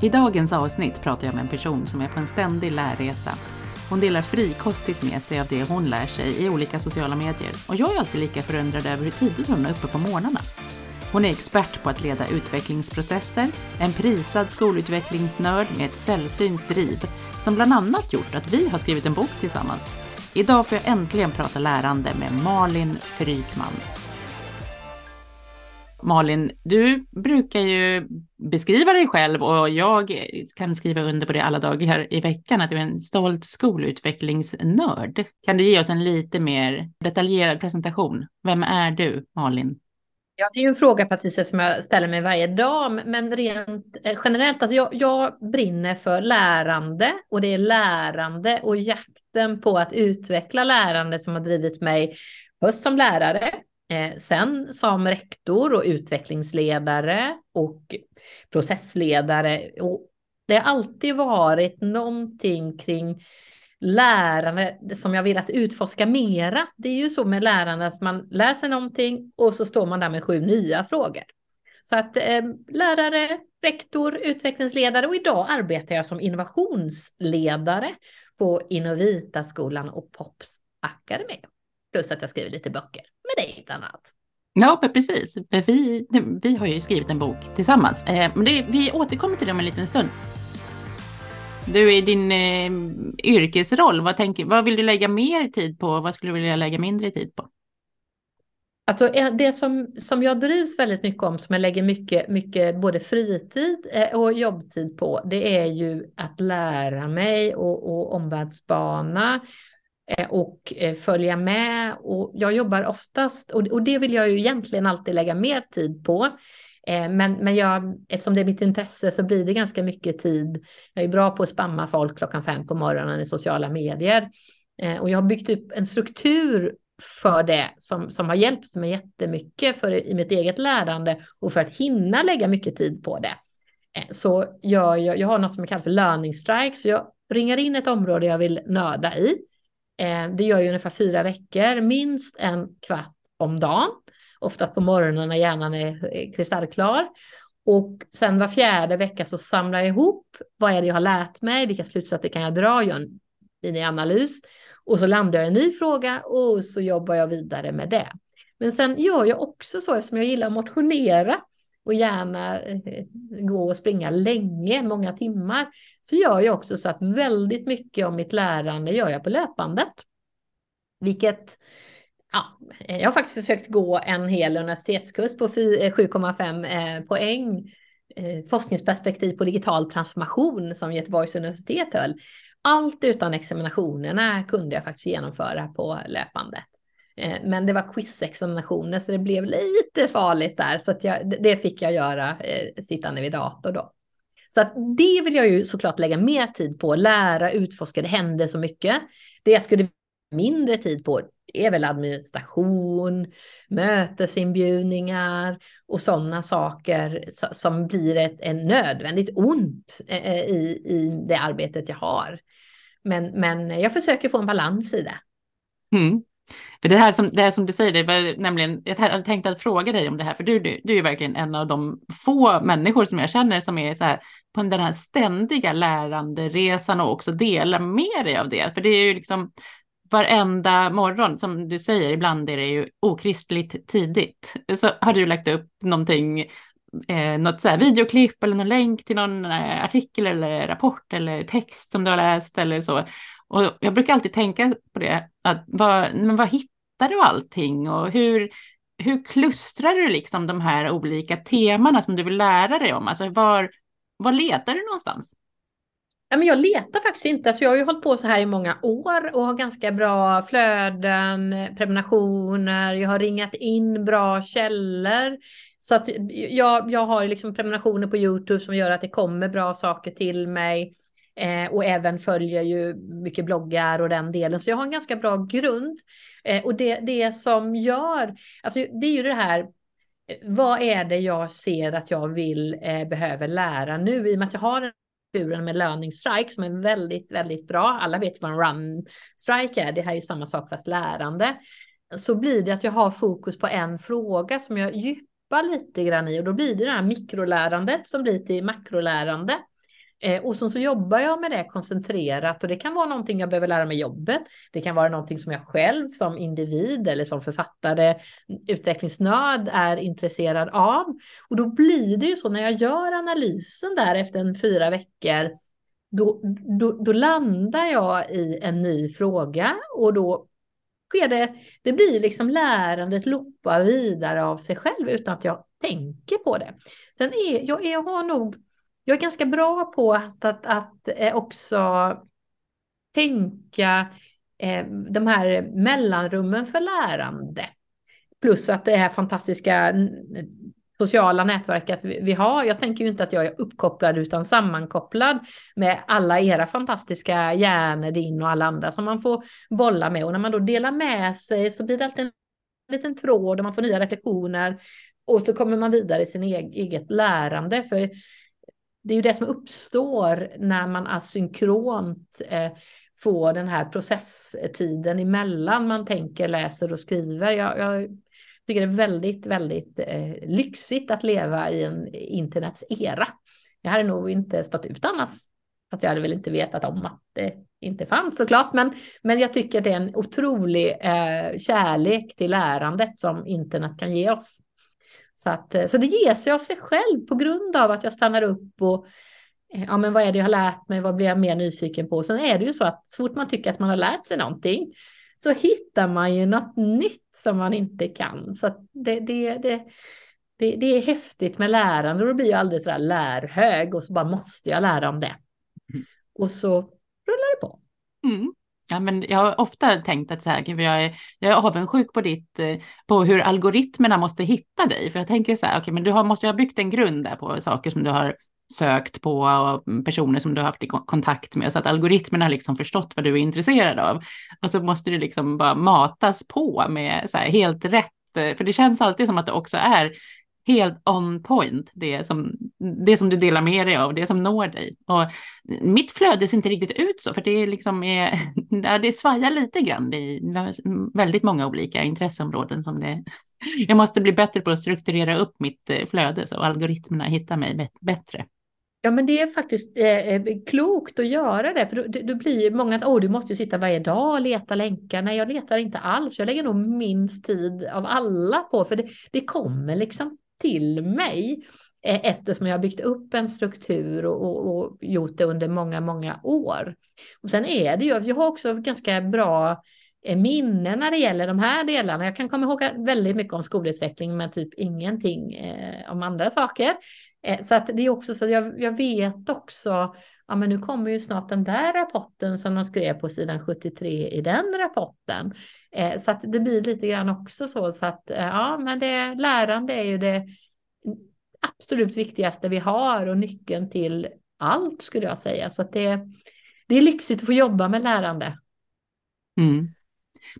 I dagens avsnitt pratar jag med en person som är på en ständig lärresa. Hon delar frikostigt med sig av det hon lär sig i olika sociala medier och jag är alltid lika förundrad över hur tidigt hon är uppe på morgnarna. Hon är expert på att leda utvecklingsprocesser, en prisad skolutvecklingsnörd med ett sällsynt driv som bland annat gjort att vi har skrivit en bok tillsammans. Idag får jag äntligen prata lärande med Malin Frykman. Malin, du brukar ju beskriva dig själv och jag kan skriva under på det alla dagar i veckan att du är en stolt skolutvecklingsnörd. Kan du ge oss en lite mer detaljerad presentation? Vem är du, Malin? Ja, det är ju en fråga Patricia som jag ställer mig varje dag, men rent eh, generellt, alltså jag, jag brinner för lärande och det är lärande och jakten på att utveckla lärande som har drivit mig först som lärare, eh, sen som rektor och utvecklingsledare och processledare. Och det har alltid varit någonting kring lärande som jag vill att utforska mera. Det är ju så med lärande att man lär sig någonting och så står man där med sju nya frågor. Så att eh, lärare, rektor, utvecklingsledare och idag arbetar jag som innovationsledare på Innovita-skolan och Pops Akademi. Plus att jag skriver lite böcker bland annat. Ja, precis. Vi, vi har ju skrivit en bok tillsammans. Eh, men det, vi återkommer till det om en liten stund. Du, i din eh, yrkesroll, vad, tänker, vad vill du lägga mer tid på? Vad skulle du vilja lägga mindre tid på? Alltså det som, som jag drivs väldigt mycket om, som jag lägger mycket, mycket både fritid eh, och jobbtid på, det är ju att lära mig och, och omvärldsbana eh, Eh, och eh, följa med. Och jag jobbar oftast, och, det vill jag ju egentligen alltid lägga mer tid på. Eh, men, men jag, eftersom det är mitt intresse så blir det ganska mycket tid. Jag är bra på att spamma folk klockan fem på morgonen i sociala medier. Och jag har byggt upp en struktur för det som, som har hjälpt mig jättemycket för, i mitt eget lärande och för att hinna lägga mycket tid på det. Så jag, jag, jag har något som jag kallar för learning strike, så jag ringar in ett område jag vill nörda i. Eh, det gör ju ungefär fyra veckor, minst en kvart om dagen oftast på morgonen när hjärnan är eh, kristallklar. Och sen var fjärde vecka så samlar jag ihop vad är det jag har lärt mig, vilka slutsatser kan jag dra, gör en mini-analys och så landar jag i en ny fråga och så jobbar jag vidare med det. Men sen gör jag också så eftersom jag gillar att motionera och gärna eh, gå och springa länge, många timmar, så gör jag också så att väldigt mycket av mitt lärande gör jag på löpandet. Vilket ja, eh, jag har faktiskt försökt gå en hel universitetskurs på 7,5 eh, poäng. Forskningsperspektiv på digital transformation som Göteborgs universitet höll. Allt utan examinationerna kunde jag faktiskt genomföra på löpandet. Eh, men det var quizexaminationer så det blev lite farligt där så att jag, det fick jag göra eh, sittande vid dator då. Så att det vill jag ju såklart lägga mer tid på, lära, utforska, det händer så mycket. Det jag skulle mindre tid på är väl administration, mötesinbjudningar och sådana saker som blir ett, en nödvändigt ont eh, i, i det arbetet jag har. Men, men jag försöker få en balans i det. Mm. För det här som, det här som du säger, det var nämligen, jag tänkte att fråga dig om det här, för du, du, du är ju verkligen en av de få människor som jag känner som är så här, på den här ständiga läranderesan och också delar med dig av det. För det är ju liksom, varenda morgon, som du säger, ibland är det ju okristligt tidigt, så har du lagt upp någonting, eh, något så här videoklipp eller någon länk till någon eh, artikel eller rapport eller text som du har läst eller så. Och jag brukar alltid tänka på det, att vad, men vad hittar du allting och hur, hur klustrar du liksom de här olika temana som du vill lära dig om? Alltså var, var letar du någonstans? Ja, men jag letar faktiskt inte. Alltså jag har ju hållit på så här i många år och har ganska bra flöden, prenumerationer, jag har ringat in bra källor. Så att jag, jag har liksom prenumerationer på YouTube som gör att det kommer bra saker till mig. Eh, och även följer ju mycket bloggar och den delen. Så jag har en ganska bra grund. Eh, och det, det som gör, alltså det är ju det här, vad är det jag ser att jag vill, eh, behöver lära nu? I och med att jag har strukturen med learning strike som är väldigt, väldigt bra. Alla vet vad en run strike är. Det här är ju samma sak fast lärande. Så blir det att jag har fokus på en fråga som jag djupar lite grann i och då blir det det här mikrolärandet som blir till makrolärande. Eh, och så, så jobbar jag med det koncentrerat och det kan vara någonting jag behöver lära mig jobbet. Det kan vara någonting som jag själv som individ eller som författare, mm, utvecklingsnörd är intresserad av. Och då blir det ju så när jag gör analysen där efter en fyra veckor, då, då, då landar jag i en ny fråga och då sker det, det blir liksom lärandet loppa vidare av sig själv utan att jag tänker på det. Sen är jag, jag har nog jag är ganska bra på att, att, att eh, också tänka eh, de här mellanrummen för lärande. Plus att det här fantastiska sociala nätverket vi har. Jag tänker ju inte att jag är uppkopplad utan sammankopplad med alla era fantastiska hjärnor, din och alla andra som man får bolla med. Och när man då delar med sig så blir det alltid en liten tråd och man får nya reflektioner och så kommer man vidare i sin eget lärande. För det är ju det som uppstår när man asynkront eh, får den här processtiden emellan man tänker, läser och skriver. Jag, jag tycker det är väldigt, väldigt eh, lyxigt att leva i en internets era. Jag hade nog inte stått ut annars. Att jag hade väl inte vetat om att det inte fanns såklart, men, men jag tycker det är en otrolig eh, kärlek till lärandet som internet kan ge oss. Så, att, eh, så det ger sig av sig själv på grund av att jag stannar upp och eh, ja, men vad är det jag har lärt mig? Vad blir jag mer nyfiken på? Sen är det ju så att så fort man tycker att man har lärt sig någonting så hittar man ju något nytt som man inte kan. Så det, det, det, det, det är häftigt med lärande och då blir jag alldeles sådär lärhög och så bara måste jag lära om det. Mm. Och så rullar det på. Mm. Ja, men jag har ofta tänkt att så här, jag är, jag är avundsjuk på, ditt, eh, på hur algoritmerna måste hitta dig. För jag tänker så här, okay, men du har, måste ju ha byggt en grund där på saker som du har sökt på och personer som du har haft i kontakt med så att algoritmerna har liksom förstått vad du är intresserad av. Och så måste du liksom bara matas på med så här helt rätt, eh, för det känns alltid som att det också är helt on point, det som, det som du delar med dig av, det som når dig. Och mitt flöde ser inte riktigt ut så, för det, är liksom eh, är, det svajar lite grann. Det är väldigt många olika intresseområden som det... Jag måste bli bättre på att strukturera upp mitt eh, flöde så algoritmerna hittar mig bättre. Ja, men det är faktiskt eh, eh, klokt att göra det, för då, då blir många att oh, du måste ju sitta varje dag och leta länkar. Nej, jag letar inte alls. Jag lägger nog minst tid av alla på, för det, det kommer liksom till mig eh, eftersom jag har byggt upp en struktur och, och, och, gjort det under många, många år. Och sen är det ju, jag har också ganska bra eh, minnen när det gäller de här delarna. Jag kan komma ihåg väldigt mycket om skolutveckling men typ ingenting eh, om andra saker. Eh, så att det är också så att jag, jag vet också ja men nu kommer ju snart den där rapporten som de skrev på sidan 73 i den rapporten. Eh, så att det blir lite grann också så, så att eh, ja men det lärande är ju det absolut viktigaste vi har och nyckeln till allt skulle jag säga. Så att det, det är lyxigt att få jobba med lärande. Mm.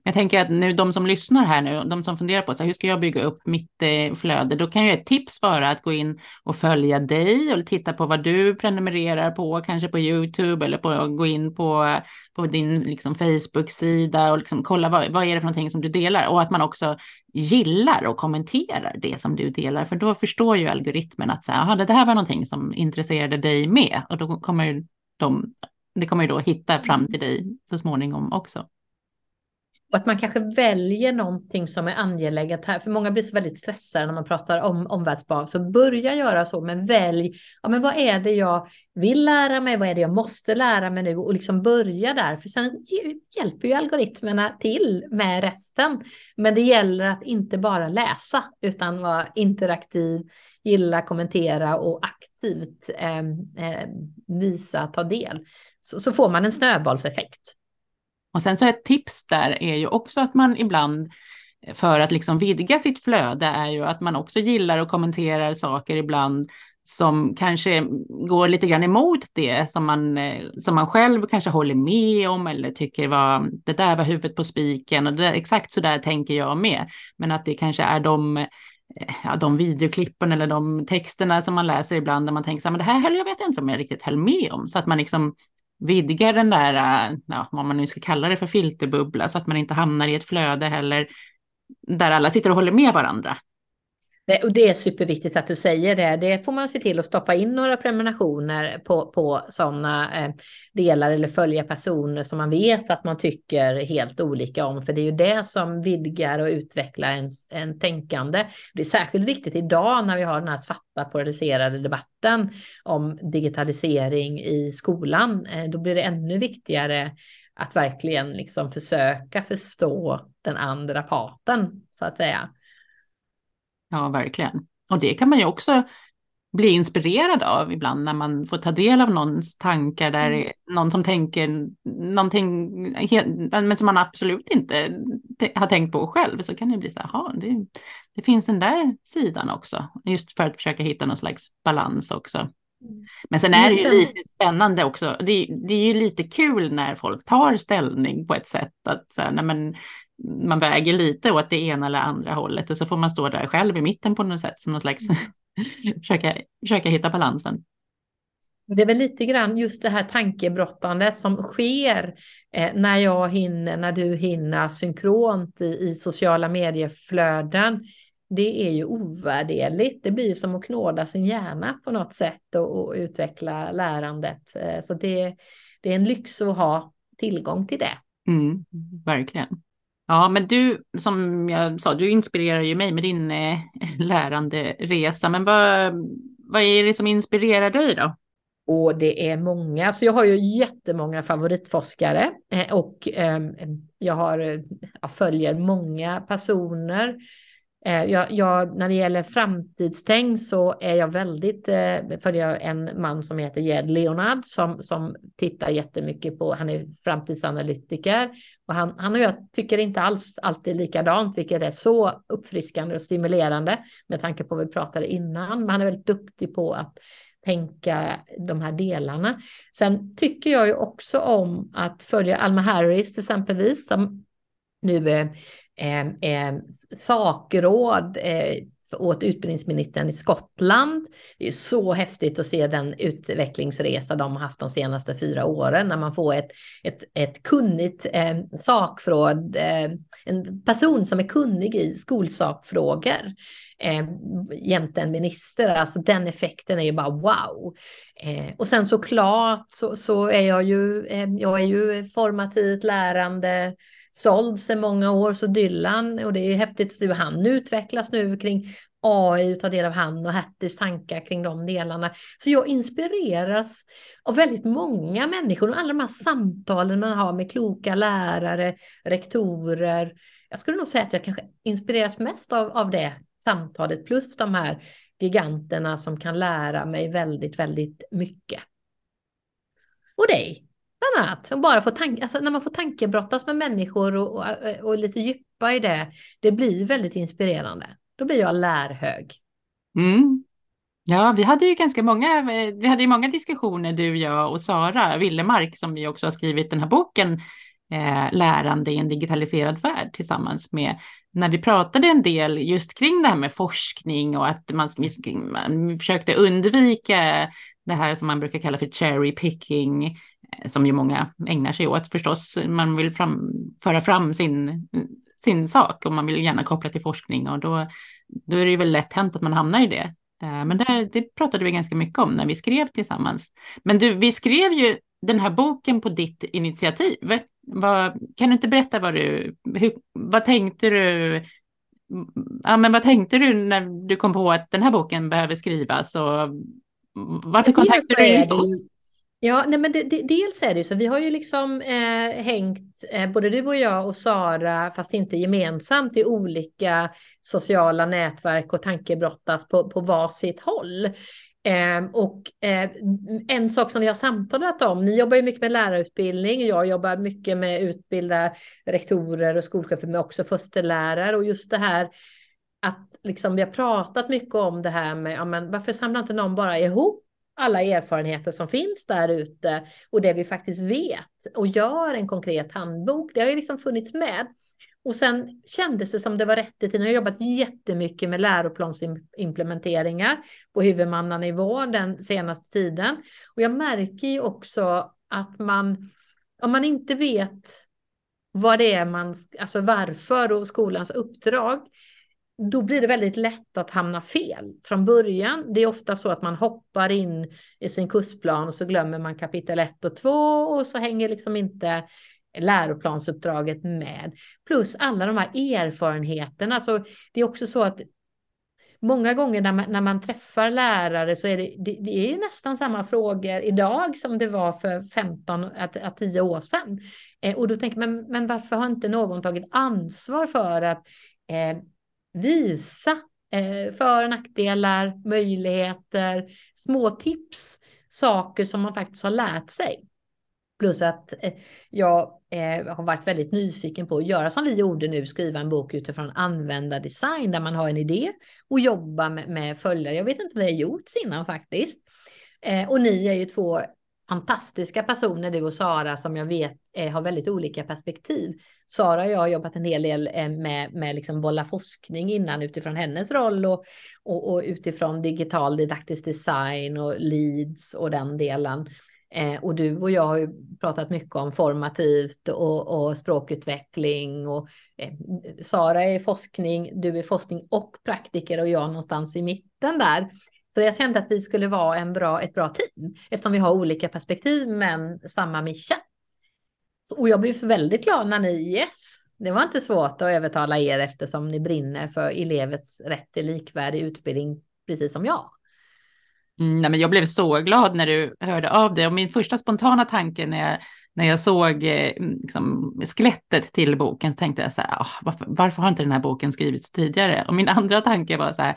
Jag tänker att nu de som lyssnar här nu, de som funderar på så här, hur ska jag bygga upp mitt eh, flöde, då kan ju ett tips vara att gå in och följa dig och titta på vad du prenumererar på, kanske på YouTube eller på, gå in på, på din liksom, Facebook-sida och liksom kolla vad, vad är det för någonting som du delar? Och att man också gillar och kommenterar det som du delar, för då förstår ju algoritmen att så här, det här var någonting som intresserade dig med. Och då kommer ju de, det kommer ju då hitta fram till dig så småningom också. Och att man kanske väljer någonting som är angeläget här. För många blir så väldigt stressade när man pratar om omvärldsbarn. Så börja göra så, men välj. Ja, men vad är det jag vill lära mig? Vad är det jag måste lära mig nu? Och liksom börja där. För sen hjälper ju algoritmerna till med resten. Men det gäller att inte bara läsa, utan vara interaktiv, gilla, kommentera och aktivt eh, eh visa, ta del. Så, så får man en snöbollseffekt. Och sen så ett tips där är ju också att man ibland för att liksom vidga sitt flöde är ju att man också gillar och kommenterar saker ibland som kanske går lite grann emot det som man, eh, som man själv kanske håller med om eller tycker var det där var huvudet på spiken och det där, exakt så där tänker jag med. Men att det kanske är de, eh, ja, de videoklippen eller de texterna som man läser ibland där man tänker så här, men det här jag vet jag inte om jag riktigt höll med om. Så att man liksom vidgar den där, äh, ja, vad man nu ska kalla det för filterbubbla, så att man inte hamnar i ett flöde heller där alla sitter och håller med varandra. Det, och det är superviktigt att du säger det. Det får man se till att stoppa in några prenumerationer på, på sådana eh, delar eller följa personer som man vet att man tycker helt olika om. För det är ju det som vidgar och utvecklar ens en tänkande. Det är särskilt viktigt idag när vi har den här svarta polariserade debatten om digitalisering i skolan. Eh, då blir det ännu viktigare att verkligen liksom försöka förstå den andra parten så att säga. Ja, verkligen. Och det kan man ju också bli inspirerad av ibland när man får ta del av någons tankar där mm. någon som tänker någonting men som man absolut inte har tänkt på själv så kan det bli så här, det, det finns den där sidan också, just för att försöka hitta någon slags balans också. Mm. Men sen är det ju lite spännande också. Det, det, är ju lite kul när folk tar ställning på ett sätt. Att nej men, man väger lite åt det ena eller andra hållet och så får man stå där själv i mitten på något sätt som någon slags mm. försöka, försöka hitta balansen. Det är väl lite grann just det här tankebrottandet som sker eh, när jag hinner, när du hinner synkront i, i sociala medieflöden. Det är ju ovärderligt. Det blir som att knåda sin hjärna på något sätt och, och utveckla lärandet. Eh, så det, det är en lyx att ha tillgång till det. Mm, verkligen. Ja, men du, som jag sa, du inspirerar ju mig med din eh, lärande resa. Men vad, vad är det som inspirerar dig då? Och det är många, så jag har ju jättemånga favoritforskare eh, och eh, jag, har, eh, jag följer många personer Eh, jag, jag, när det gäller framtidstänk så är jag väldigt, eh, följer jag en man som heter Jed Leonard som, som tittar jättemycket på, han är framtidsanalytiker och han, han och jag tycker inte alls alltid likadant, vilket är så uppfriskande och stimulerande med tanke på vad vi pratade innan. Men han är väldigt duktig på att tänka de här delarna. Sen tycker jag ju också om att följa Alma Harris till exempelvis som nu är eh, eh, sakråd eh, åt utbildningsministern i Skottland. Det är så häftigt att se den utvecklingsresa de har haft de senaste fyra åren när man får ett, ett, ett kunnigt eh, sakfråd, eh, en person som är kunnig i skolsakfrågor eh, jämte en minister. Alltså den effekten är ju bara wow. Eh, och sen såklart så, så är jag ju, eh, jag är ju formativt lärande såld sedan många år, så Dylan, och det är häftigt att hur han utvecklas nu kring AI och ta del av han och Hattys tankar kring de delarna. Så jag inspireras av väldigt många människor och alla de här samtalen man har med kloka lärare, rektorer. Jag skulle nog säga att jag kanske inspireras mest av, av det samtalet plus de här giganterna som kan lära mig väldigt, väldigt mycket. Och dig? Bland annat. Bara få tank, alltså när man får tankebrottas med människor och, och, och, lite djupa i det, det blir väldigt inspirerande. Då blir jag lärhög. Mm. Ja, vi hade ju ganska många, vi hade ju många diskussioner du, jag och Sara Willemark som vi också har skrivit den här boken eh, Lärande i en digitaliserad värld tillsammans med när vi pratade en del just kring det här med forskning och att man, man försökte undvika det här som man brukar kalla för cherry picking, som ju många ägnar sig åt förstås. Man vill fram, föra fram sin, sin sak och man vill gärna koppla till forskning och då, då är det ju väl lätt hänt att man hamnar i det. Eh, men det, det pratade vi ganska mycket om när vi skrev tillsammans. Men du, vi skrev ju den här boken på ditt initiativ. Vad, kan du inte berätta vad du, hur, vad tänkte du, ja men vad tänkte du när du kom på att den här boken behöver skrivas och varför kontaktade du just oss? Ja, nej men det, det, dels är det ju så, vi har ju liksom eh, hängt, eh, både du och jag och Sara, fast inte gemensamt, i olika sociala nätverk och tankebrottas på, på varsitt håll. Eh, och eh, en sak som vi har samtalat om, ni jobbar ju mycket med lärarutbildning, jag jobbar mycket med utbilda rektorer och skolchefer, men också förstelärare och just det här att liksom vi har pratat mycket om det här med, ja, men varför samlar inte någon bara ihop alla erfarenheter som finns där ute och det vi faktiskt vet och gör en konkret handbok. Det har ju liksom funnits med. Och sen kändes det som det var rätt i tiden. Jag har jobbat jättemycket med läroplansimplementeringar på huvudmannanivå den senaste tiden. Och jag märker ju också att man, om man inte vet vad det är man, alltså varför och skolans uppdrag, då blir det väldigt lätt att hamna fel från början. Det är ofta så att man hoppar in i sin kursplan och så glömmer man kapitel 1 och 2 och så hänger liksom inte läroplansuppdraget med. Plus alla de här erfarenheterna. Så det är också så att många gånger när man, när man träffar lärare så är det, det, det är nästan samma frågor idag som det var för 15 att 10 år sedan. Eh, och då tänker man, men varför har inte någon tagit ansvar för att eh, visa eh, för och nackdelar, möjligheter, små tips, saker som man faktiskt har lärt sig. Plus att eh, jag eh, har varit väldigt nyfiken på att göra som vi gjorde nu, skriva en bok utifrån användardesign där man har en idé och jobba med, med följare. Jag vet inte om det har gjorts innan faktiskt. Eh, och ni är ju två fantastiska personer, du och Sara, som jag vet eh, har väldigt olika perspektiv. Sara och jag har jobbat en hel del eh, med, med liksom bolla forskning innan utifrån hennes roll och, och, och utifrån digital didaktisk design och leads och den delen. Eh, och du och jag har ju pratat mycket om formativt och, och språkutveckling. Och, eh, Sara är forskning, du är forskning och praktiker och jag någonstans i mitten där. Så jag kände att vi skulle vara en bra, ett bra team eftersom vi har olika perspektiv men samma mission. Så, och jag blev så väldigt glad när ni, yes, det var inte svårt att övertala er eftersom ni brinner för elevets rätt till likvärdig utbildning precis som jag. Mm, nej, men jag blev så glad när du hörde av dig och min första spontana tanke när jag, när jag såg eh, liksom, skelettet till boken så tänkte jag så här, ah, varför, varför, har inte den här boken skrivits tidigare? Och min andra tanke var så här,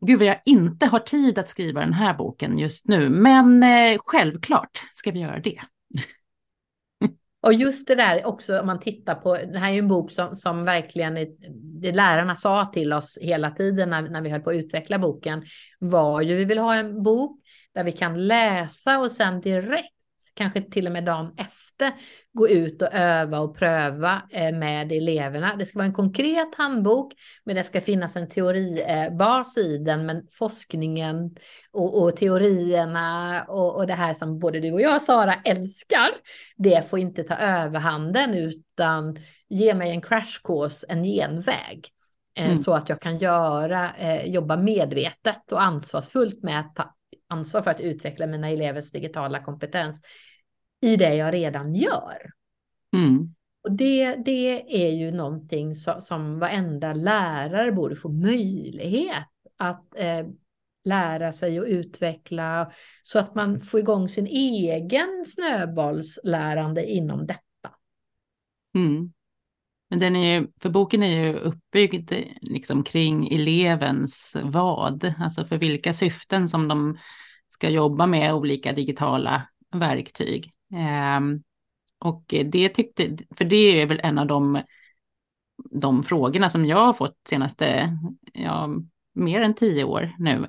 gud vad jag inte har tid att skriva den här boken just nu, men eh, självklart ska vi göra det. Och just det där också om man tittar på, det här är ju en bok som, som verkligen, det lärarna sa till oss hela tiden när, när vi höll på att utveckla boken, var ju vi vill ha en bok där vi kan läsa och sen direkt kanske till och med dagen efter, gå ut och öva och pröva eh, med eleverna. Det ska vara en konkret handbok, men det ska finnas en teoribas i den, men forskningen och, och teorierna och, och det här som både du och jag, Sara, älskar, det får inte ta överhanden, utan ge mig en crash course, en genväg. Eh, mm. Så att jag kan göra, eh, jobba medvetet och ansvarsfullt med att ta ansvar för att utveckla mina elevers digitala kompetens i det jag redan gör. Mm. Och det, det är ju någonting som, som varenda lärare borde få möjlighet att eh, lära sig och utveckla så att man får igång sin egen snöbollslärande inom detta. Mm. Men den är ju, för boken är ju uppbyggd liksom kring elevens vad, alltså för vilka syften som de ska jobba med olika digitala verktyg. Um, och det tyckte, för det är väl en av de, de frågorna som jag har fått senaste, ja, mer än tio år nu.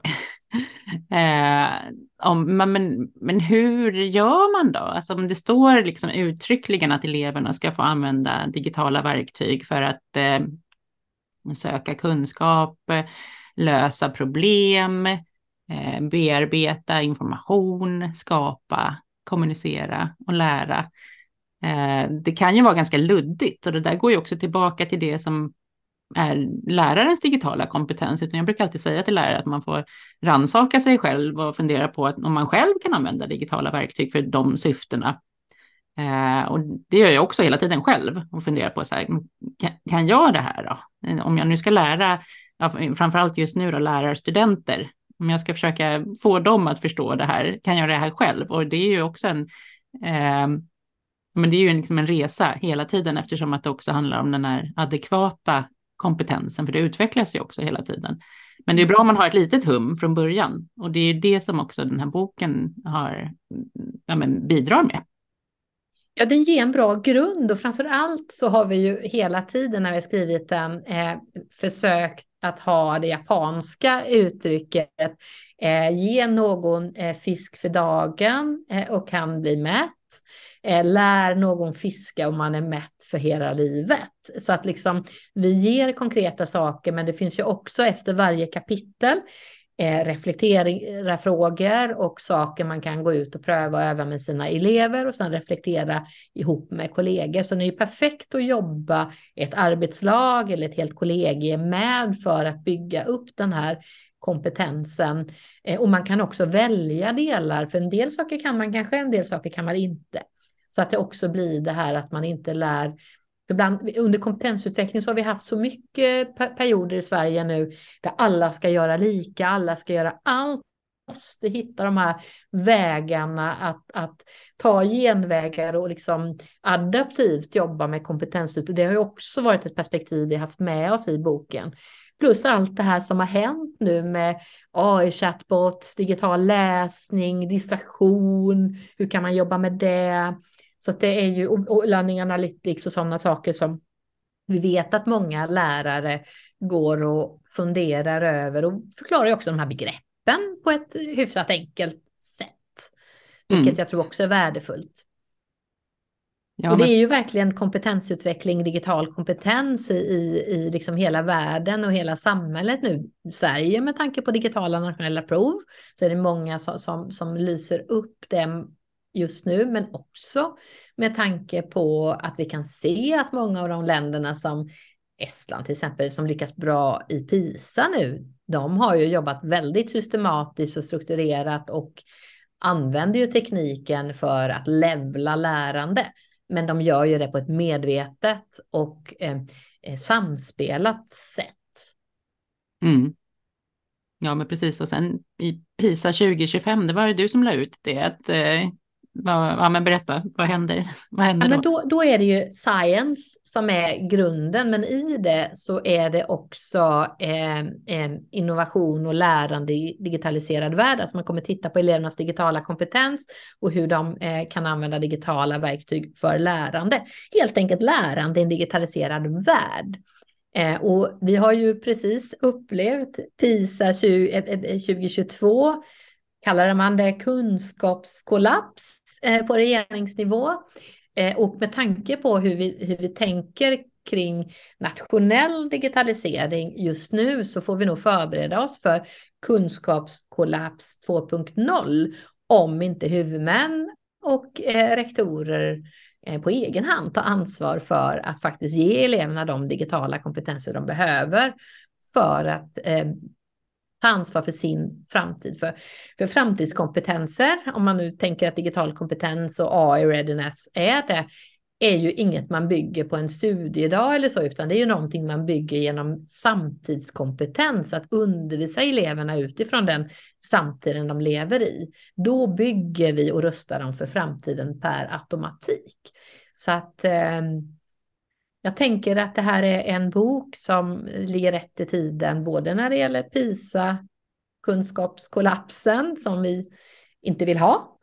eh, om, men, men hur gör man då? Alltså om det står liksom uttryckligen att eleverna ska få använda digitala verktyg för att eh, söka kunskap, lösa problem, eh, bearbeta information, skapa, kommunicera och lära. Eh, det kan ju vara ganska luddigt och det där går ju också tillbaka till det som är lärarens digitala kompetens, utan jag brukar alltid säga till lärare att man får ransaka sig själv och fundera på att om man själv kan använda digitala verktyg för de syftena. Eh, och det gör jag också hela tiden själv och funderar på så här, kan, kan jag det här då? Om jag nu ska lära, ja, framförallt just nu då lärarstudenter, om jag ska försöka få dem att förstå det här, kan jag det här själv? Och det är ju också en, eh, men det är ju liksom en resa hela tiden eftersom att det också handlar om den här adekvata kompetensen, för det utvecklas ju också hela tiden. Men det är bra om man har ett litet hum från början och det är det som också den här boken har, ja, men, bidrar med. Ja, den ger en bra grund och framför allt så har vi ju hela tiden när vi skrivit den eh, försökt att ha det japanska uttrycket eh, ge någon eh, fisk för dagen eh, och kan bli mätt. Eh, lär någon fiska om man är mätt för hela livet. Så att liksom vi ger konkreta saker, men det finns ju också efter varje kapitel eh, reflektera eh, frågor och saker man kan gå ut och pröva och öva med sina elever och sen reflektera ihop med kollegor. Så det är ju perfekt att jobba ett arbetslag eller ett helt kollegie med för att bygga upp den här kompetensen. Eh, och man kan också välja delar, för en del saker kan man kanske, en del saker kan man inte. Så att det också blir det här att man inte lär Ibland, under kompetensutveckling så har vi haft så mycket perioder i Sverige nu där alla ska göra lika, alla ska göra allt. Måste hitta de här vägarna att, att ta genvägar och liksom adaptivt jobba med kompetensutveckling. Det har ju också varit ett perspektiv vi haft med oss i boken. Plus allt det här som har hänt nu med AI-chatbots, digital läsning, distraktion, hur kan man jobba med det? Så det är ju, och learning analytics och sådana saker som vi vet att många lärare går och funderar över och förklarar också de här begreppen på ett hyfsat enkelt sätt. Vilket mm. jag tror också är värdefullt. Ja, och det är ju verkligen kompetensutveckling, digital kompetens i, i liksom hela världen och hela samhället nu. Sverige med tanke på digitala nationella prov så är det många som, som, som lyser upp det just nu, men också med tanke på att vi kan se att många av de länderna som Estland till exempel, som lyckas bra i PISA nu, de har ju jobbat väldigt systematiskt och strukturerat och använder ju tekniken för att levla lärande. Men de gör ju det på ett medvetet och eh, eh samspelat sätt. Mm. Ja, men precis. Och sen i PISA 2025, det var ju du som la ut det, att eh, Ja, men berätta, vad händer? Vad händer ja, men då? då? är det ju science som är grunden, men i det så är det också eh, eh, innovation och lärande i digitaliserad värld. Alltså man kommer titta på elevernas digitala kompetens och hur de eh, kan använda digitala verktyg för lärande. Helt enkelt lärande i en digitaliserad värld. Eh, och vi har ju precis upplevt PISA 20, 2022 kallade man det kunskapskollaps eh, på regeringsnivå. Eh, och med tanke på hur vi, hur vi tänker kring nationell digitalisering just nu så får vi nog förbereda oss för kunskapskollaps 2.0 om inte huvudmän och eh, rektorer eh, på egen hand tar ansvar för att faktiskt ge eleverna de digitala kompetenser de behöver för att ta ansvar för sin framtid. För, för framtidskompetenser, om man nu tänker att digital kompetens och AI-readiness är det, är ju inget man bygger på en studiedag eller så, utan det är ju någonting man bygger genom samtidskompetens, att undervisa eleverna utifrån den samtiden de lever i. Då bygger vi och rustar dem för framtiden per automatik. Så att eh, jag tänker att det här är en bok som ligger rätt i tiden, både när det gäller PISA, kunskapskollapsen som vi inte vill ha,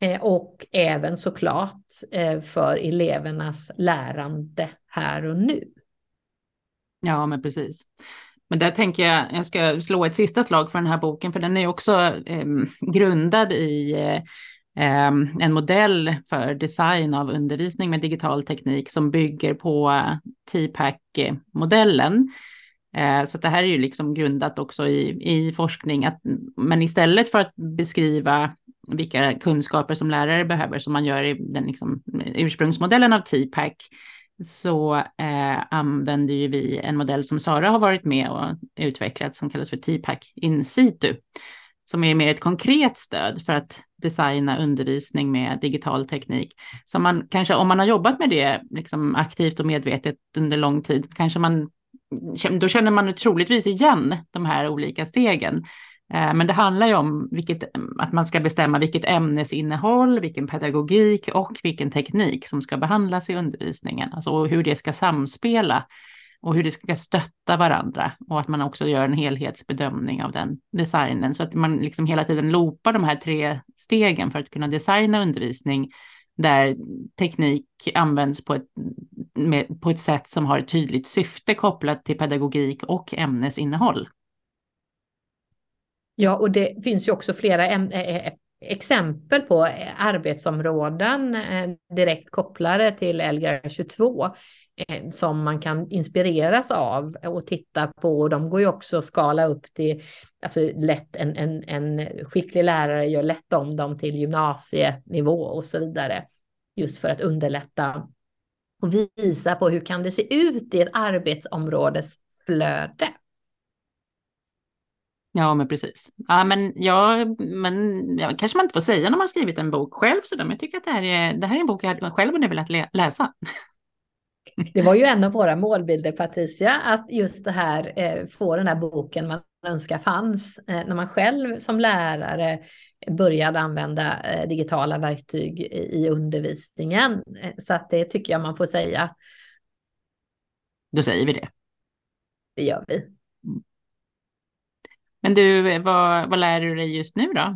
eh, och även såklart eh, för elevernas lärande här och nu. Ja, men precis. Men där tänker jag, jag ska slå ett sista slag för den här boken, för den är också eh, grundad i eh, Ehm, en modell för design av undervisning med digital teknik som bygger på eh, TPAC-modellen. Eh, så det här är ju liksom grundat också i, i forskning, att, men istället för att beskriva vilka kunskaper som lärare behöver, som man gör i den liksom, eh, ursprungsmodellen av TPAC, så eh, använder ju vi en modell som Sara har varit med och utvecklat som kallas för TPAC in situ som är mer ett konkret stöd för att designa undervisning med digital teknik. Så man kanske, om man har jobbat med det liksom aktivt och medvetet under lång tid, kanske man, då känner man troligtvis igen de här olika stegen. Eh, men det handlar ju om vilket, att man ska bestämma vilket ämnesinnehåll, vilken pedagogik och vilken teknik som ska behandlas i undervisningen, alltså hur det ska samspela och hur det ska stötta varandra och att man också gör en helhetsbedömning av den designen så att man liksom hela tiden loopar de här tre stegen för att kunna designa undervisning där teknik används på ett, med, på ett sätt som har ett tydligt syfte kopplat till pedagogik och ämnesinnehåll. Ja, och det finns ju också flera äm exempel på eh, arbetsområden eh, direkt kopplade till Lgr 22 Eh, som man kan inspireras av och titta på. De går ju också att skala upp till, alltså lätt en, en, en skicklig lärare gör lätt om dem till gymnasienivå och så vidare. Just för att underlätta och visa på hur kan det se ut i ett arbetsområdesflöde. Ja, men precis. Ja, men, ja, men ja, kanske man inte får säga när man skrivit en bok själv, så men jag tycker att det här är, det här är en bok jag själv hade velat läsa. Det var ju en av våra målbilder, Patricia, att just det här eh, få den här boken man önskar fanns eh, när man själv som lärare började använda eh, digitala verktyg i, i undervisningen. Eh, så att det tycker jag man får säga. Då säger vi det. Det gör vi. Mm. Men du, vad, vad lär du dig just nu då?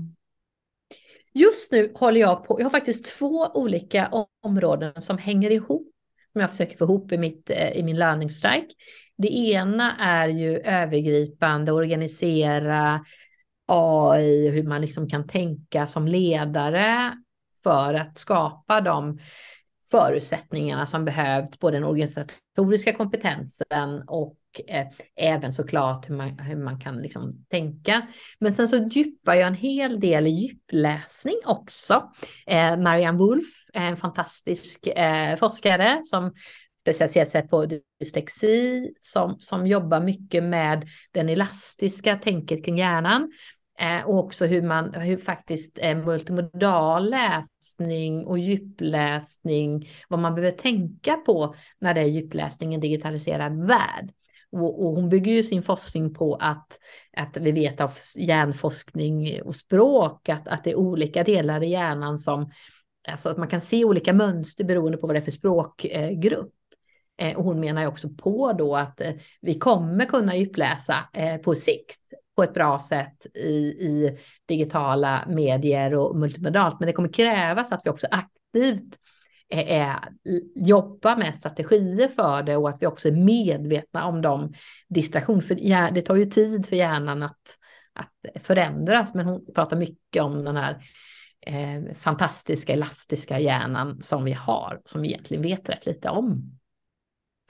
Just nu håller jag på, jag har faktiskt två olika områden som hänger ihop, som jag försöker få ihop i, mitt, eh, i min lärningsstrike. Det ena är ju övergripande, organisera AI, hur man liksom kan tänka som ledare för att skapa de förutsättningarna som behövs, både den organisatoriska kompetensen och eh, även såklart hur man, hur man kan liksom tänka. Men sen så djupar jag en hel del i djupläsning också. Eh, Marianne Wolf, är en fantastisk eh, forskare som specialiserar sig på dyslexi, som, som jobbar mycket med den elastiska tänket kring hjärnan Eh, och också hur man hur faktiskt eh, multimodal läsning och djupläsning, vad man behöver tänka på när det är djupläsning i en digitaliserad värld. Och, och, hon bygger ju sin forskning på att, att vi vet av hjärnforskning och språk att, att det är olika delar i hjärnan som, alltså att man kan se olika mönster beroende på vad det är för språkgrupp. Eh, och hon menar ju också på då att eh, vi kommer kunna djupläsa eh, på sikt på ett bra sätt i, i digitala medier och multimodalt. Men det kommer krävas att vi också aktivt eh, är, jobba med strategier för det och att vi också är medvetna om de distraktioner. För det tar ju tid för hjärnan att, att förändras, men hon pratar mycket om den här eh, fantastiska elastiska hjärnan som vi har, som vi egentligen vet rätt lite om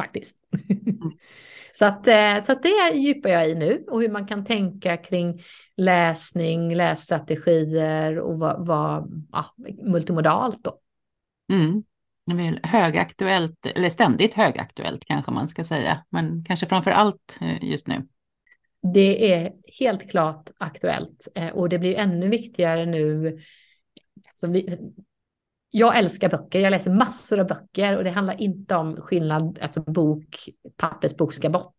faktiskt. Mm. så att, eh, så att det djupar jag i nu och hur man kan tänka kring läsning, lässtrategier och vad, vad ja, multimodalt då. Mm. Det är högaktuellt, eller ständigt högaktuellt kanske man ska säga, men kanske framför allt eh, just nu. Det är helt klart aktuellt eh, och det blir ännu viktigare nu. Alltså vi, jag älskar böcker, jag läser massor av böcker och det handlar inte om skillnad, alltså bok, pappersbok ska bort.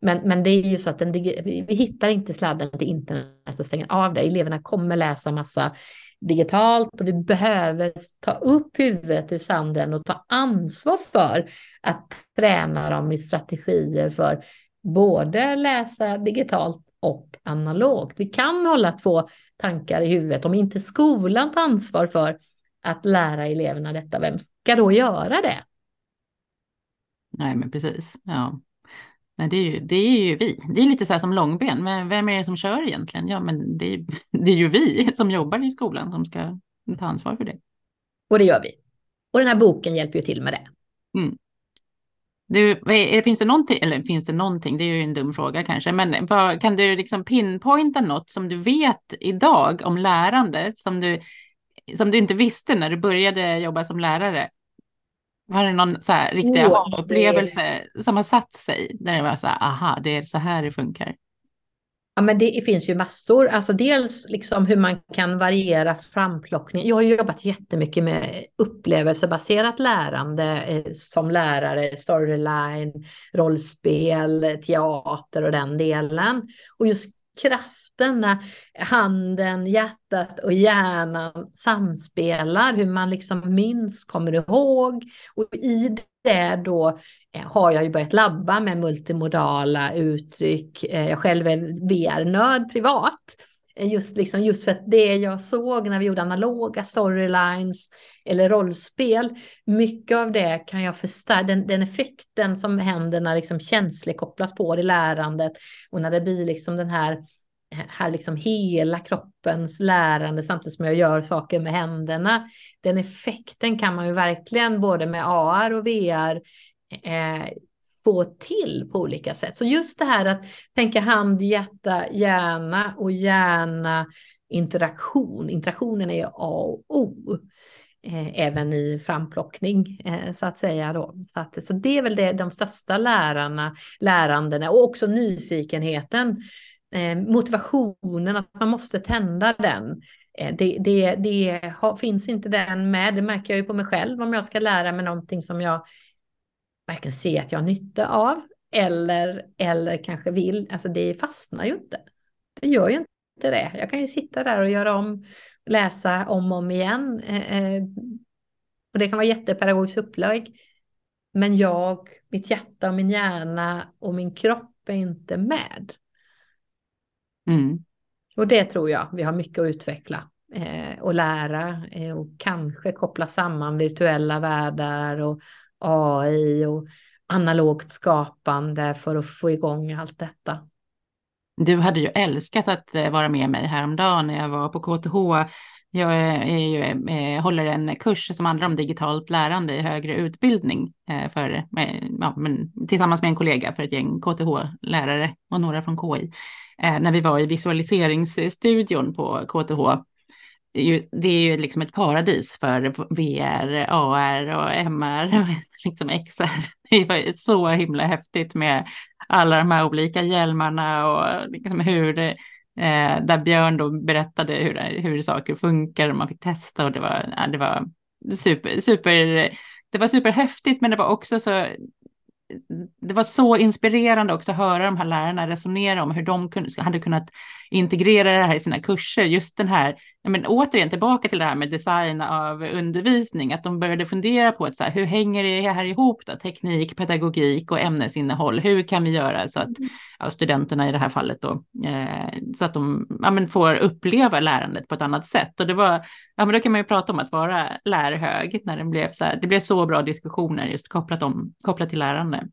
Men, men det är ju så att den, vi, vi hittar inte sladden till internet och stänger av det. Eleverna kommer läsa massa digitalt och vi behöver ta upp huvudet ur sanden och ta ansvar för att träna dem i strategier för både läsa digitalt och analogt. Vi kan hålla två tankar i huvudet om inte skolan tar ansvar för att lära eleverna detta, vem ska då göra det? Nej, men precis. Ja. Nej, det, är ju, det är ju vi. Det är lite så här som långben. Men vem är det som kör egentligen? Ja, men det är, det är ju vi som jobbar i skolan som ska ta ansvar för det. Och det gör vi. Och den här boken hjälper ju till med det. Mm. Du, finns det någonting, eller finns det någonting, det är ju en dum fråga kanske, men vad, kan du liksom pinpointa något som du vet idag om lärande som du som du inte visste när du började jobba som lärare? Var det någon så här riktig oh, upplevelse det... som har satt sig? Där det var så här, aha, det är så här det funkar. Ja, men det finns ju massor. Alltså dels liksom hur man kan variera framplockning. Jag har jobbat jättemycket med upplevelsebaserat lärande eh, som lärare, storyline, rollspel, teater och den delen. Och just kraft kraften när handen, hjärtat och hjärnan samspelar, hur man liksom minns, kommer ihåg. Och i det då eh, har jag ju börjat labba med multimodala uttryck. Eh, jag själv är VR-nörd privat. Eh, just, liksom, just för att det jag såg när vi gjorde analoga storylines eller rollspel, mycket av det kan jag förstärka, den, den effekten som händer när liksom känslor kopplas på i lärandet och när det blir liksom den här här liksom hela kroppens lärande samtidigt som jag gör saker med händerna. Den effekten kan man ju verkligen både med AR och VR eh, få till på olika sätt. Så just det här att tänka hand, hjärta, hjärna och hjärna interaktion. Interaktionen är A och O. Eh, även i framplockning eh, så att säga. Då. Så, att, så det är väl det, de största lärarna, lärandena och också nyfikenheten. Eh, motivationen, att man måste tända den. Eh, det, det, det har, finns inte den med, det märker jag ju på mig själv om jag ska lära mig någonting som jag varken ser att jag har nytta av eller, eller kanske vill. Alltså det fastnar ju inte. Det gör ju inte det. Jag kan ju sitta där och göra om, läsa om och om igen. Eh, eh, och det kan vara jättepedagogiskt upplägg. Men jag, mitt hjärta och min hjärna och min kropp är inte med. Mm. Och det tror jag vi har mycket att utveckla eh, och lära eh, och kanske koppla samman virtuella världar och AI och analogt skapande för att få igång allt detta. Du hade ju älskat att eh, vara med mig häromdagen när jag var på KTH. Jag är ju, eh, håller en kurs som handlar om digitalt lärande i högre utbildning eh, för, ja, tillsammans med en kollega för ett gäng KTH-lärare och några från KI. Eh, när vi var i visualiseringsstudion på KTH det är ju liksom ett paradis för VR, AR och MR och liksom XR. Det var så himla häftigt med alla de här olika hjälmarna och liksom hur, eh, där Björn då berättade hur, hur saker funkar och man fick testa och det var, ja, det var super, super, det var superhäftigt men det var också så det var så inspirerande också att höra de här lärarna resonera om hur de kunde, hade kunnat integrera det här i sina kurser. Just den här, men återigen tillbaka till det här med design av undervisning, att de började fundera på att så här, hur hänger det här ihop då? Teknik, pedagogik och ämnesinnehåll. Hur kan vi göra så att ja, studenterna i det här fallet då, eh, så att de ja, men får uppleva lärandet på ett annat sätt. Och det var, ja men då kan man ju prata om att vara lärhög när det blev så här, det blev så bra diskussioner just kopplat, om, kopplat till lärande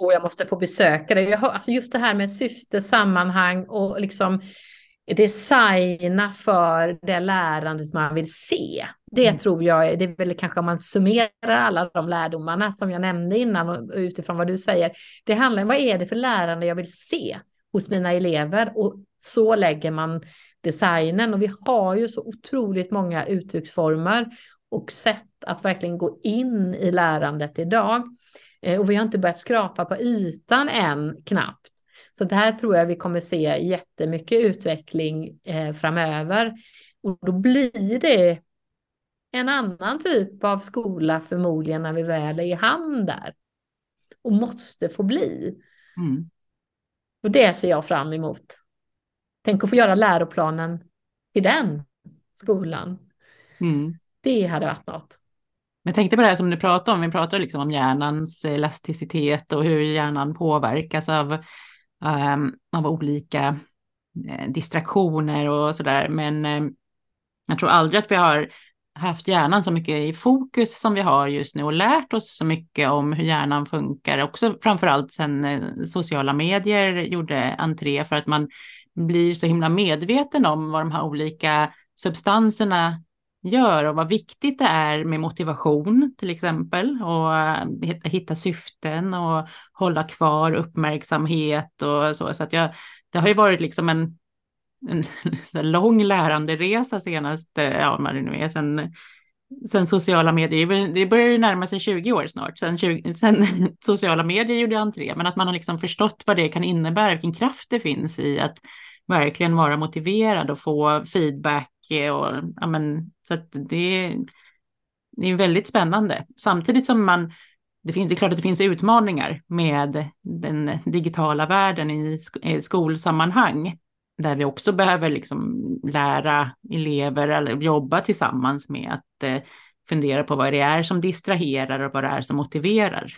och jag måste få besöka det. Jag har, alltså just det här med syfte, sammanhang och liksom designa för det lärandet man vill se. Det mm. tror jag, det är väl kanske om man summerar alla de lärdomarna som jag nämnde innan och utifrån vad du säger. Det handlar om vad är det för lärande jag vill se hos mina elever och så lägger man designen och vi har ju så otroligt många uttrycksformer och sätt att verkligen gå in i lärandet idag. Eh, och vi har inte börjat skrapa på ytan än knappt. Så det här tror jag vi kommer se jättemycket utveckling eh, framöver. Och då blir det en annan typ av skola förmodligen när vi väl är i hamn där. Och måste få bli. Mm. Och det ser jag fram emot. Tänk att få göra läroplanen till den skolan. Mm. Det hade varit något. Jag tänkte på det här som du pratade om, vi pratade liksom om hjärnans elasticitet och hur hjärnan påverkas av, um, av olika eh, distraktioner och sådär. Men eh, jag tror aldrig att vi har haft hjärnan så mycket i fokus som vi har just nu och lärt oss så mycket om hur hjärnan funkar. Också framförallt sen eh, sociala medier gjorde entré för att man blir så himla medveten om vad de här olika substanserna gör och vad viktigt det är med motivation till exempel och eh, hitta, hitta syften och hålla kvar uppmärksamhet och så. Så att jag, det har ju varit liksom en, en lång läranderesa senast, eh, ja vad det nu är, sen, sen sociala medier, det börjar ju närma sig 20 år snart, sen, 20, sen sociala medier gjorde entré, men att man har liksom förstått vad det kan innebära, vilken kraft det finns i att verkligen vara motiverad och få feedback och ja, men, så att det, det är väldigt spännande. Samtidigt som man, det, finns, det är klart att det finns utmaningar med den digitala världen i, skolsammanhang där vi också behöver liksom lära elever eller jobba tillsammans med att eh, fundera på vad det är som distraherar och vad det är som motiverar.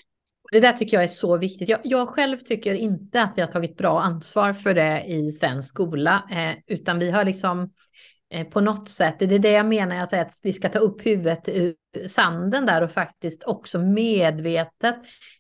Det där tycker jag är så viktigt. Jag, jag själv tycker inte att vi har tagit bra ansvar för det i svensk skola, eh, utan vi har liksom eh, Eh, på något sätt. Det är det jag menar, jag säger att vi ska ta upp huvudet ur sanden där och faktiskt också medvetet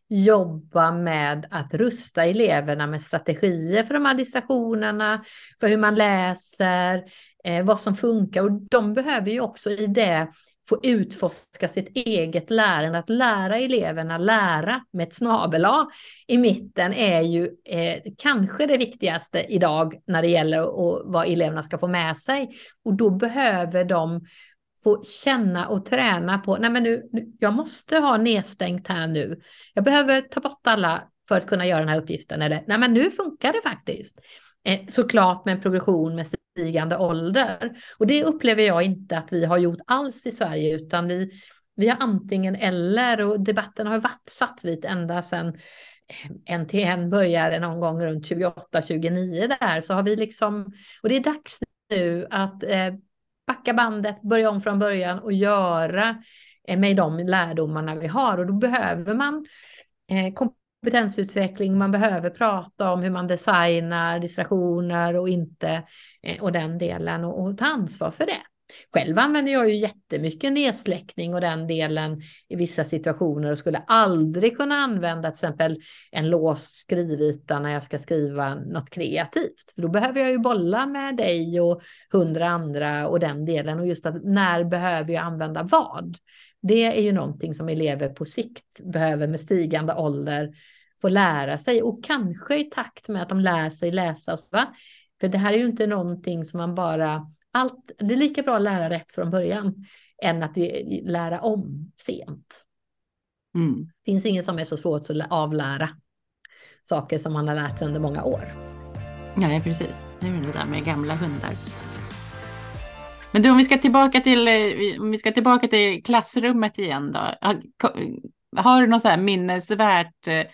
jobba med att rusta eleverna med strategier för de här distraktionerna, för hur man läser, eh, vad som funkar. Och de behöver ju också i det få utforska sitt eget lärande. Att lära eleverna lära med ett snabel A i mitten är ju eh, kanske det viktigaste idag när det gäller och vad eleverna ska få med sig. Och då behöver de få känna och träna på, nej men nu, nu, jag måste ha nedstängt här nu. Jag behöver ta bort alla för att kunna göra den här uppgiften. Eller, nej men nu funkar det faktiskt. Eh, såklart med en progression med stigande ålder. Och det upplever jag inte att vi har gjort alls i Sverige, utan vi, vi har antingen eller och debatten har varit svartvit ända sedan eh, NTN började någon gång runt 28-29 där, så har vi liksom, och det är dags nu att eh, backa bandet, börja om från början och göra eh, med de lärdomarna vi har. Och då behöver man eh, kompetensutveckling, man behöver prata om hur man designar distraktioner och inte eh, och den delen och, och ta ansvar för det. Själv använder jag ju jättemycket nedsläckning och den delen i vissa situationer och skulle aldrig kunna använda till exempel en låst skrivyta när jag ska skriva något kreativt. För då behöver jag ju bolla med dig och hundra andra och den delen och just att när behöver jag använda vad? Det är ju någonting som elever på sikt behöver med stigande ålder få lära sig och kanske i takt med att de lär sig läsa. Va? För det här är ju inte någonting som man bara allt, det är lika bra att lära rätt från början än att lära om sent. Mm. Det finns inget som är så svårt att avlära saker som man har lärt sig under många år. Nej, precis. Det är det där med gamla hundar. Men du, om vi ska tillbaka till, eh, om vi ska tillbaka till klassrummet igen då. Har du något så här minnesvärt eh,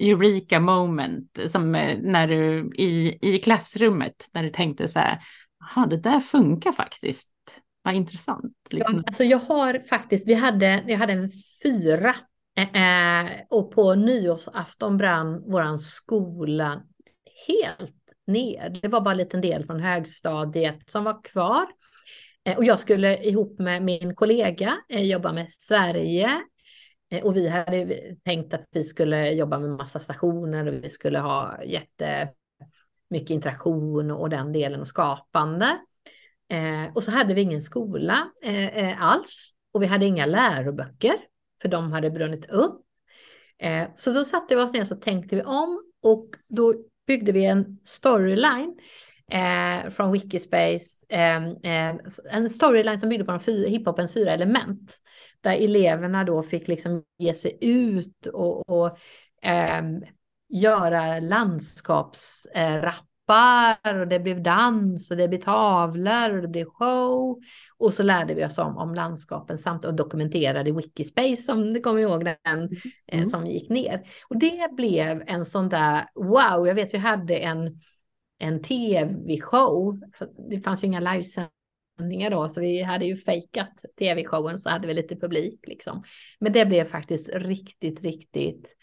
Eureka moment som eh, när du i, i klassrummet när du tänkte så här, Jaha, det där funkar faktiskt. Vad intressant. Liksom. Ja, alltså jag har faktiskt, vi hade, jag hade en fyra eh, och på nyårsafton brann våran skola helt ner. Det var bara en liten del från högstadiet som var kvar. Eh, och jag skulle ihop med min kollega eh, jobba med Sverige. Eh, och vi hade tänkt att vi skulle jobba med massa stationer och vi skulle ha jättemycket interaktion och den delen och skapande. Och så hade vi ingen skola alls och vi hade inga läroböcker för de hade brunnit upp. Så då satte vi oss ner och tänkte vi om och då byggde vi en storyline eh, från Wikispace. Eh, en storyline som byggde på de hiphopens fyra element. Där eleverna då fick liksom ge sig ut och, och göra landskapsrappar och det blev dans och det blev tavlor och det blev show. Och så lärde vi oss om, om landskapen samt och dokumenterade Wikispace som du kommer ihåg den mm. eh, som gick ner. Och det blev en sån där wow, jag vet vi hade en, en tv-show. Det fanns ju inga livesändningar då, så vi hade ju fejkat tv-showen så hade vi lite publik liksom. Men det blev faktiskt riktigt, riktigt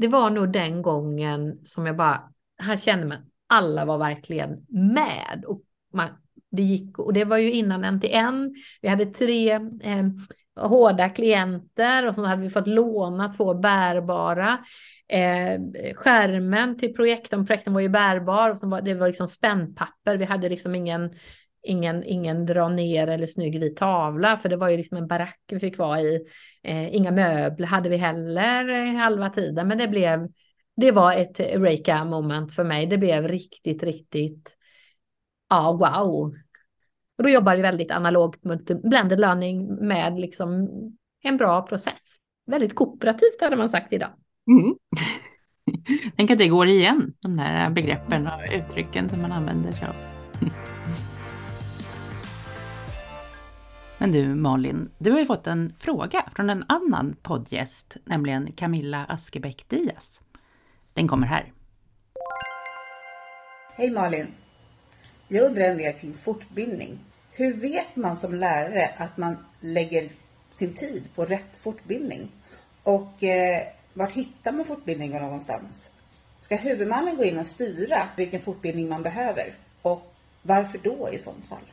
det var nog den gången som jag bara, här kände man, alla var verkligen med. Och man, det gick, och det var ju innan NTN, vi hade tre eh, hårda klienter och så hade vi fått låna två bärbara. Eh, skärmen till projektorn. Projektorn var ju bärbar och så var, det var liksom spännpapper, vi hade liksom ingen ingen, ingen dra ner eller snygg vit tavla, för det var ju liksom en barack vi fick vara i. Eh, inga möbler hade vi heller halva tiden, men det blev, det var ett Eureka moment för mig. Det blev riktigt, riktigt, ja, wow. Och då jobbar vi väldigt analogt med blended learning med liksom en bra process. Väldigt kooperativt hade man sagt idag. Mm. Tänk att det går igen, de där begreppen och uttrycken som man använder sig av. Men du Malin, du har ju fått en fråga från en annan poddgäst, nämligen Camilla Askebäck Diaz. Den kommer här. Hej Malin! Jag undrar en del kring fortbildning. Hur vet man som lärare att man lägger sin tid på rätt fortbildning? Och eh, vart hittar man fortbildningen någonstans? Ska huvudmannen gå in och styra vilken fortbildning man behöver? Och varför då i sånt fall?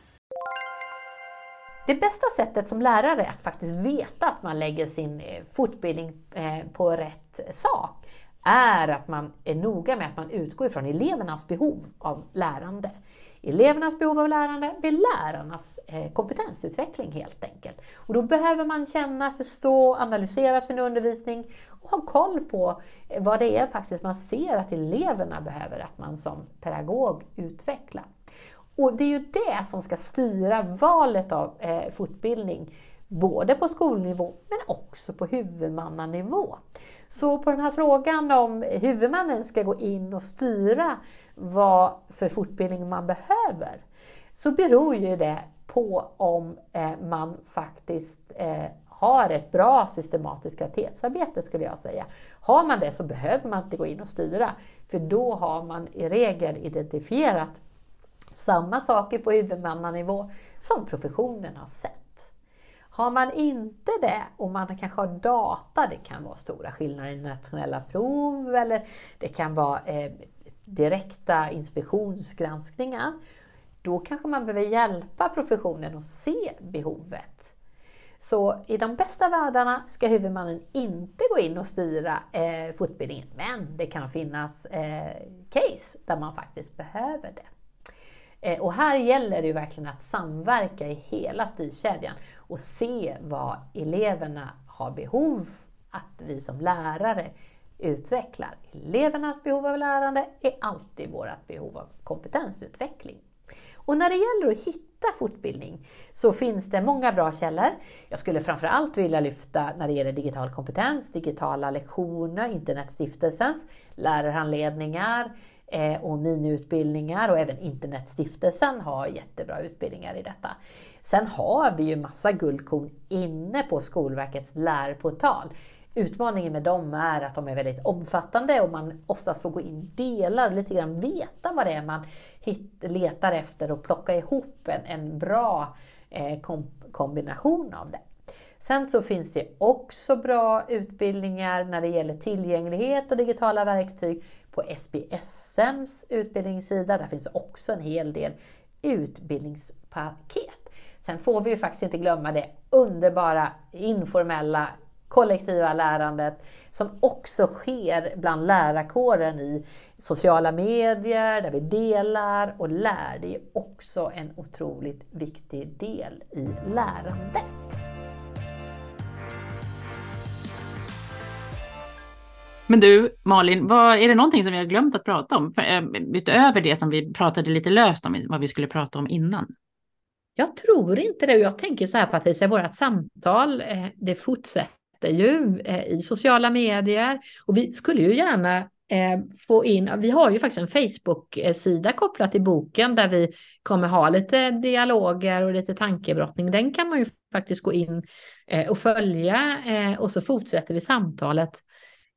Det bästa sättet som lärare att faktiskt veta att man lägger sin eh, fortbildning eh, på rätt sak är att man är noga med att man utgår ifrån elevernas behov av lärande. Elevernas behov av lärande vid lärarnas eh, kompetensutveckling helt enkelt. Och då behöver man känna, förstå, analysera sin undervisning och ha koll på eh, vad det är faktiskt man ser att eleverna behöver att man som pedagog utvecklar. Och det är ju det som ska styra valet av eh, fortbildning, både på skolnivå men också på huvudmannanivå. Så på den här frågan om huvudmannen ska gå in och styra vad för fortbildning man behöver, så beror ju det på om eh, man faktiskt eh, har ett bra systematiskt kvalitetsarbete skulle jag säga. Har man det så behöver man inte gå in och styra, för då har man i regel identifierat samma saker på huvudmannanivå som professionen har sett. Har man inte det och man kanske har data, det kan vara stora skillnader i nationella prov eller det kan vara eh, direkta inspektionsgranskningar, då kanske man behöver hjälpa professionen att se behovet. Så i de bästa världarna ska huvudmannen inte gå in och styra eh, fortbildningen, men det kan finnas eh, case där man faktiskt behöver det. Eh, och här gäller det ju verkligen att samverka i hela styrkedjan och se vad eleverna har behov att vi som lärare utvecklar. Elevernas behov av lärande är alltid vårt behov av kompetensutveckling. Och när det gäller att hitta fortbildning så finns det många bra källor. Jag skulle framförallt vilja lyfta när det gäller digital kompetens, digitala lektioner, Internetstiftelsens lärarhandledningar, eh, och miniutbildningar och även Internetstiftelsen har jättebra utbildningar i detta. Sen har vi ju massa guldkorn inne på Skolverkets lärportal. Utmaningen med dem är att de är väldigt omfattande och man oftast får gå in delar och lite grann veta vad det är man letar efter och plocka ihop en, en bra eh, kom kombination av det. Sen så finns det också bra utbildningar när det gäller tillgänglighet och digitala verktyg på SBSMs utbildningssida. Där finns också en hel del utbildningspaket. Sen får vi ju faktiskt inte glömma det underbara informella kollektiva lärandet som också sker bland lärarkåren i sociala medier, där vi delar och lär. Det är också en otroligt viktig del i lärandet. Men du, Malin, vad, är det någonting som vi har glömt att prata om? För, äh, utöver det som vi pratade lite löst om, vad vi skulle prata om innan. Jag tror inte det. Jag tänker så här Patricia, vårt samtal, eh, det fortsätter ju eh, i sociala medier och vi skulle ju gärna eh, få in, vi har ju faktiskt en Facebook-sida kopplat till boken där vi kommer ha lite dialoger och lite tankebrottning. Den kan man ju faktiskt gå in eh, och följa och så fortsätter vi samtalet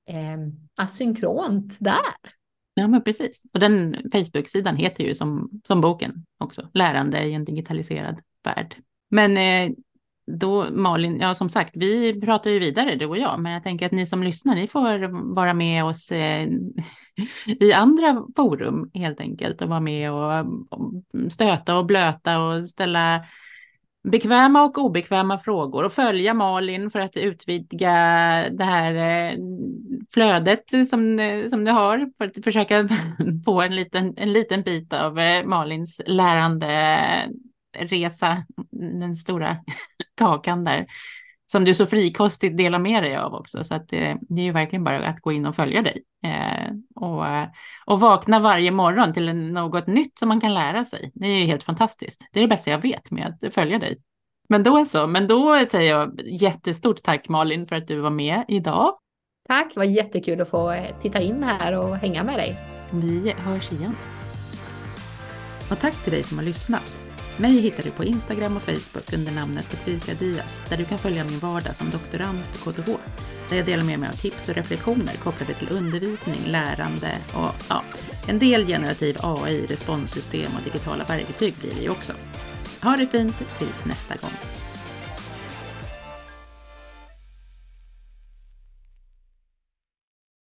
ehm, asynkront där. Ja, men precis. Och den Facebook-sidan heter ju som, som boken också, Lärande i en digitaliserad värld. Men eh, då Malin, ja som sagt, vi pratar ju vidare du och jag, men jag tänker att ni som lyssnar, ni får vara med oss eh, i andra forum helt enkelt och vara med och stöta och blöta och ställa bekväma och obekväma frågor och följa Malin för att utvidga det här eh, flödet som, eh, som du har för att försöka få en liten, en liten bit av eh, Malins lärande resa, den stora kakan där som du så frikostigt delar med dig av också. Så att det, eh, det är ju verkligen bara att gå in och följa dig. Eh, och, och vakna varje morgon till något nytt som man kan lära sig. Det är ju helt fantastiskt. Det är det bästa jag vet med att följa dig. Men då är så. Men då säger jag jättestort tack Malin för att du var med idag. Tack, det var jättekul att få titta in här och hänga med dig. Vi hörs igen. Och tack till dig som har lyssnat. Mig hittar du på Instagram och Facebook under namnet Patricia Diaz där du kan följa min vardag som doktorand på KTH. Där jag delar med mig av tips och reflektioner kopplade till undervisning, lärande och ja, en del generativ AI, responssystem och digitala verktyg blir det ju också. Ha det fint tills nästa gång.